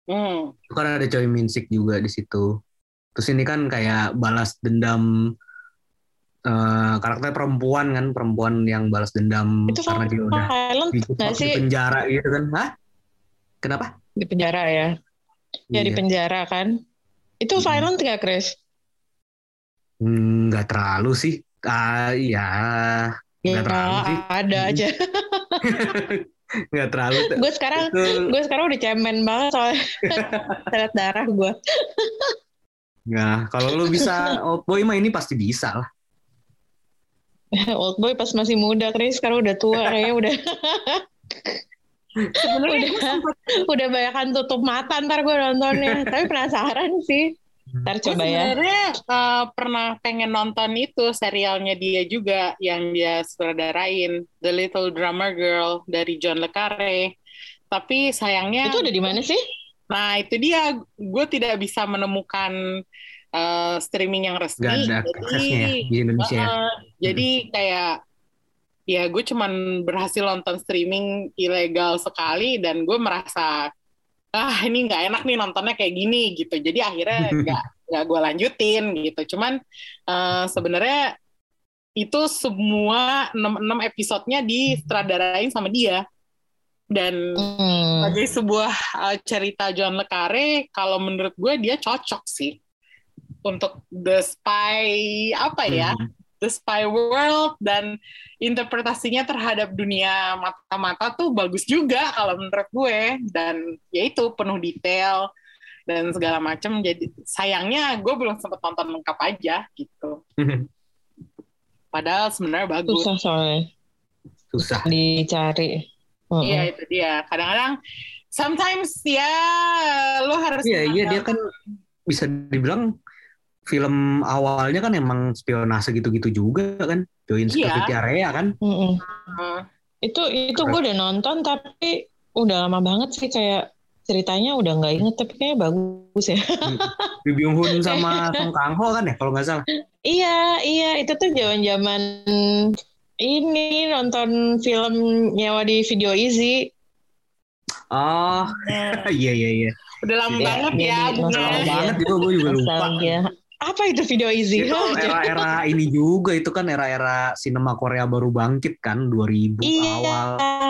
Hmm. itu kan ada Choi Min Sik juga di situ terus ini kan kayak balas dendam eh, karakter perempuan kan perempuan yang balas dendam Itu karena dia udah nggak di sih penjara gitu kan Hah? kenapa di penjara ya? Ya di Iya. penjara kan. Itu violent gak, Chris? Hmm, nggak terlalu sih ah iya Ya, Nggak terlalu sih. ada aja. nggak terlalu gue sekarang itu gue sekarang udah cemen banget soalnya teret darah gue. Nah, kalau lu bisa Old Boy mah ini pasti bisa lah. Old boy pas masih muda, Chris. Sekarang udah tua kayaknya udah Udah. udah banyakan tutup mata ntar gue nontonnya. Tapi penasaran sih. Ntar coba ya. sebenarnya uh, pernah pengen nonton itu serialnya dia juga yang dia sutradarain The Little Drummer Girl dari John le Carré. Tapi sayangnya, Itu udah di mana sih? nah itu dia gue tidak bisa menemukan uh, streaming yang resmi. Gak ada Jadi, ya di Indonesia. ya. uh, jadi kayak ya gue cuman berhasil nonton streaming ilegal sekali dan gue merasa ah ini nggak enak nih nontonnya kayak gini gitu jadi akhirnya nggak nggak gue lanjutin gitu cuman eh, sebenarnya itu semua enam enam episodenya disutradarain sama dia dan Hmm. sebagai sebuah uh, cerita John le Carré kalau menurut gue dia cocok sih untuk the spy apa ya Hmm. The spy world dan interpretasinya terhadap dunia mata-mata tuh bagus juga kalau menurut gue. Dan ya itu penuh detail dan segala macam jadi sayangnya gue belum sempat nonton lengkap aja gitu. Padahal sebenarnya bagus. Susah soalnya. Susah. dicari. Mm-mm. iya itu dia. Kadang-kadang sometimes ya lo harus Iya, iya dia kan bisa dibilang film awalnya kan emang spionase gitu-gitu juga kan. Join Iya. Security Area kan. Mm-mm. Uh, Itu itu gue udah nonton tapi udah lama banget sih kayak ceritanya udah nggak inget tapi kayaknya bagus ya. Lee Byung Hun sama Song Kang Ho kan ya kalau nggak salah. iya iya itu tuh zaman zaman ini nonton film nyewa di video easy. Oh, iya iya iya. udah lama Iya, banget iya, ya iya, Bunga. Lama Nostalgia. banget juga gue juga lupa. Apa itu video easy? Itu era-era ini juga itu kan era-era sinema Korea baru bangkit kan 2000 Iya, awal.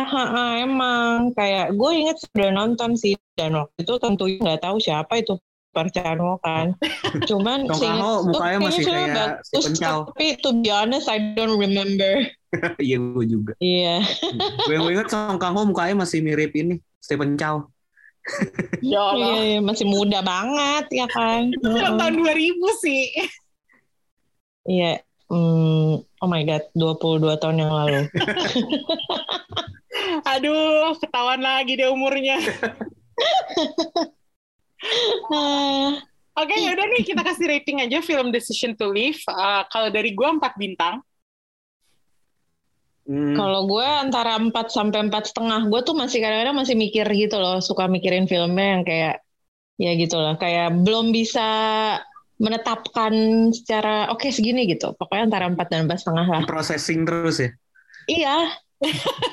ha-ha, emang kayak gue inget udah nonton sih dan waktu itu tentunya nggak tahu siapa itu Wook kan. Cuman gue mukanya masih kayak bagus, Stephen Chow. tapi to be honest I don't remember. Iya gue juga. Iya. gue inget Song Kang Ho mukanya masih mirip ini Stephen Chow. Ya Allah Iya, iya, masih muda banget ya kan. itu film tahun 2000 sih Iya. Hmm, oh my god, 22 tahun yang lalu. aduh ketahuan lagi deh umurnya Ah, Oke, yaudah nih kita kasih rating aja film Decision to Live. Uh, kalau dari gua 4 bintang. Hmm, Kalau gue antara 4 sampai empat setengah, gue tuh masih kadang-kadang masih mikir gitu loh, suka mikirin filmnya yang kayak ya gitu lah, kayak belum bisa menetapkan secara oke segini gitu. Pokoknya antara 4 dan empat setengah lah. processing terus ya. Iya,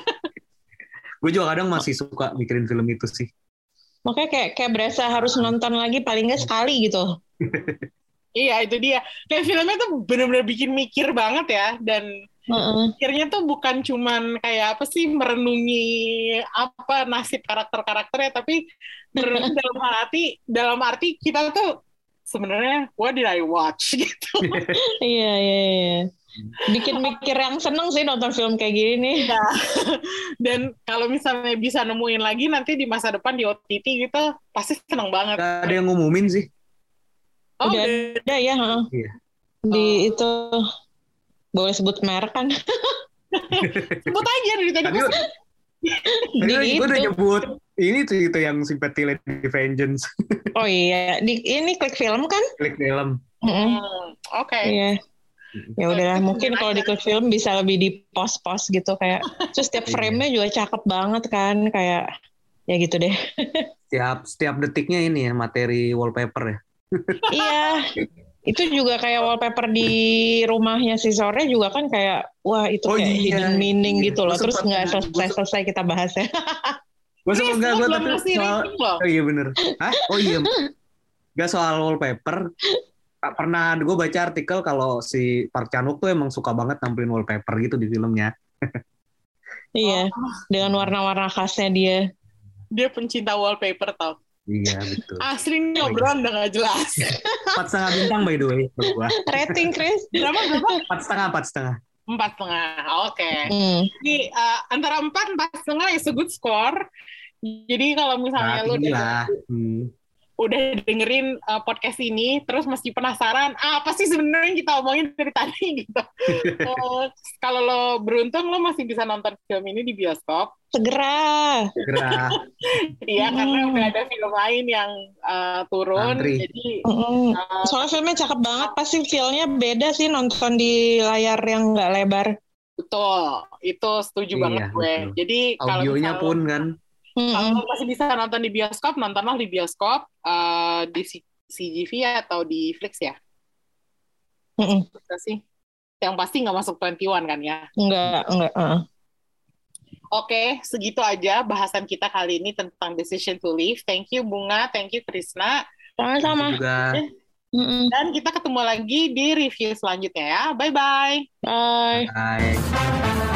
Gue juga kadang masih suka mikirin film itu sih. makanya kayak kayak berasa harus nonton lagi paling nggak sekali gitu. Iya, itu dia. Kayak filmnya tuh bener-bener bikin mikir banget ya. Dan Heeh. mikirnya tuh bukan cuman kayak apa sih merenungi apa nasib karakter-karakternya, tapi dalam arti dalam arti kita tuh sebenarnya what did I watch gitu. Iya, iya, iya. bikin mikir yang seneng sih nonton film kayak gini nih. Ya. Dan kalau misalnya bisa nemuin lagi nanti di masa depan di OTT gitu, pasti seneng banget. Gak ada yang ngumumin sih. Oh, udah udah. ada ya, heeh. Iya. Di itu boleh sebut merek kan? sebut aja dari tadi. Tadi, tadi Di gue udah itu. nyebut ini tuh itu yang Sympathy Lady Vengeance. Oh iya, di ini klik film kan? Klik film. Heeh. Hmm, Oke. Iya. Ya udahlah, mungkin kalau di klik film bisa lebih di pos-pos gitu kayak. Terus setiap Iya. frame-nya juga cakep banget kan, kayak ya gitu deh. Setiap setiap detiknya ini ya materi wallpaper ya. iya. Itu juga kayak wallpaper di rumahnya si Sore juga kan kayak wah itu Oh kayak iya, hidden meaning iya. gitu loh. Gua Terus nggak gua selesai-selesai kita bahas ya. Gue enggak lu gue belum tapi ngasih soal. Oh iya bener. Hah? Oh iya. Gak soal wallpaper. Tak Pernah gue baca artikel kalau si Park Chan Wook tuh emang suka banget nampilin wallpaper gitu di filmnya. iya, Oh. dengan warna-warna khasnya dia. Dia pencinta wallpaper tau. Iya betul. Asli nih obrolan udah gak jelas. Empat setengah bintang by the way. gua. Rating Chris? Berapa berapa? Empat setengah, empat setengah. Empat setengah. Oke. Hmm. Jadi eh, antara empat empat setengah is a good score. Jadi kalau misalnya Nah, lu udah. Hmm. Udah dengerin eh, podcast ini, terus masih penasaran, ah, apa sih sebenarnya kita omongin dari tadi gitu. Eh, kalau lo beruntung, lo masih bisa nonton film ini di bioskop. Segera. Segera. Iya, Hmm. karena udah ada film lain yang eh, turun. Antri. Jadi Mm-mm. eh, Soalnya filmnya cakep banget, pasti feel-nya beda sih nonton di layar yang nggak lebar. betul, itu setuju Iya, banget gue. betul. Jadi kalau Audionya misalnya- pun kan. Mm-mm. Kalau masih bisa nonton di bioskop, nontonlah di bioskop eh, di CGV atau di Flix ya. Itu sih. Yang pasti nggak masuk 21 kan ya. Enggak, enggak. uh. Oke, segitu aja bahasan kita kali ini tentang Decision to Leave. Thank you Bunga, thank you Krisna. Sama-sama. Dan kita ketemu lagi di review selanjutnya ya. Bye-bye. Bye. Bye.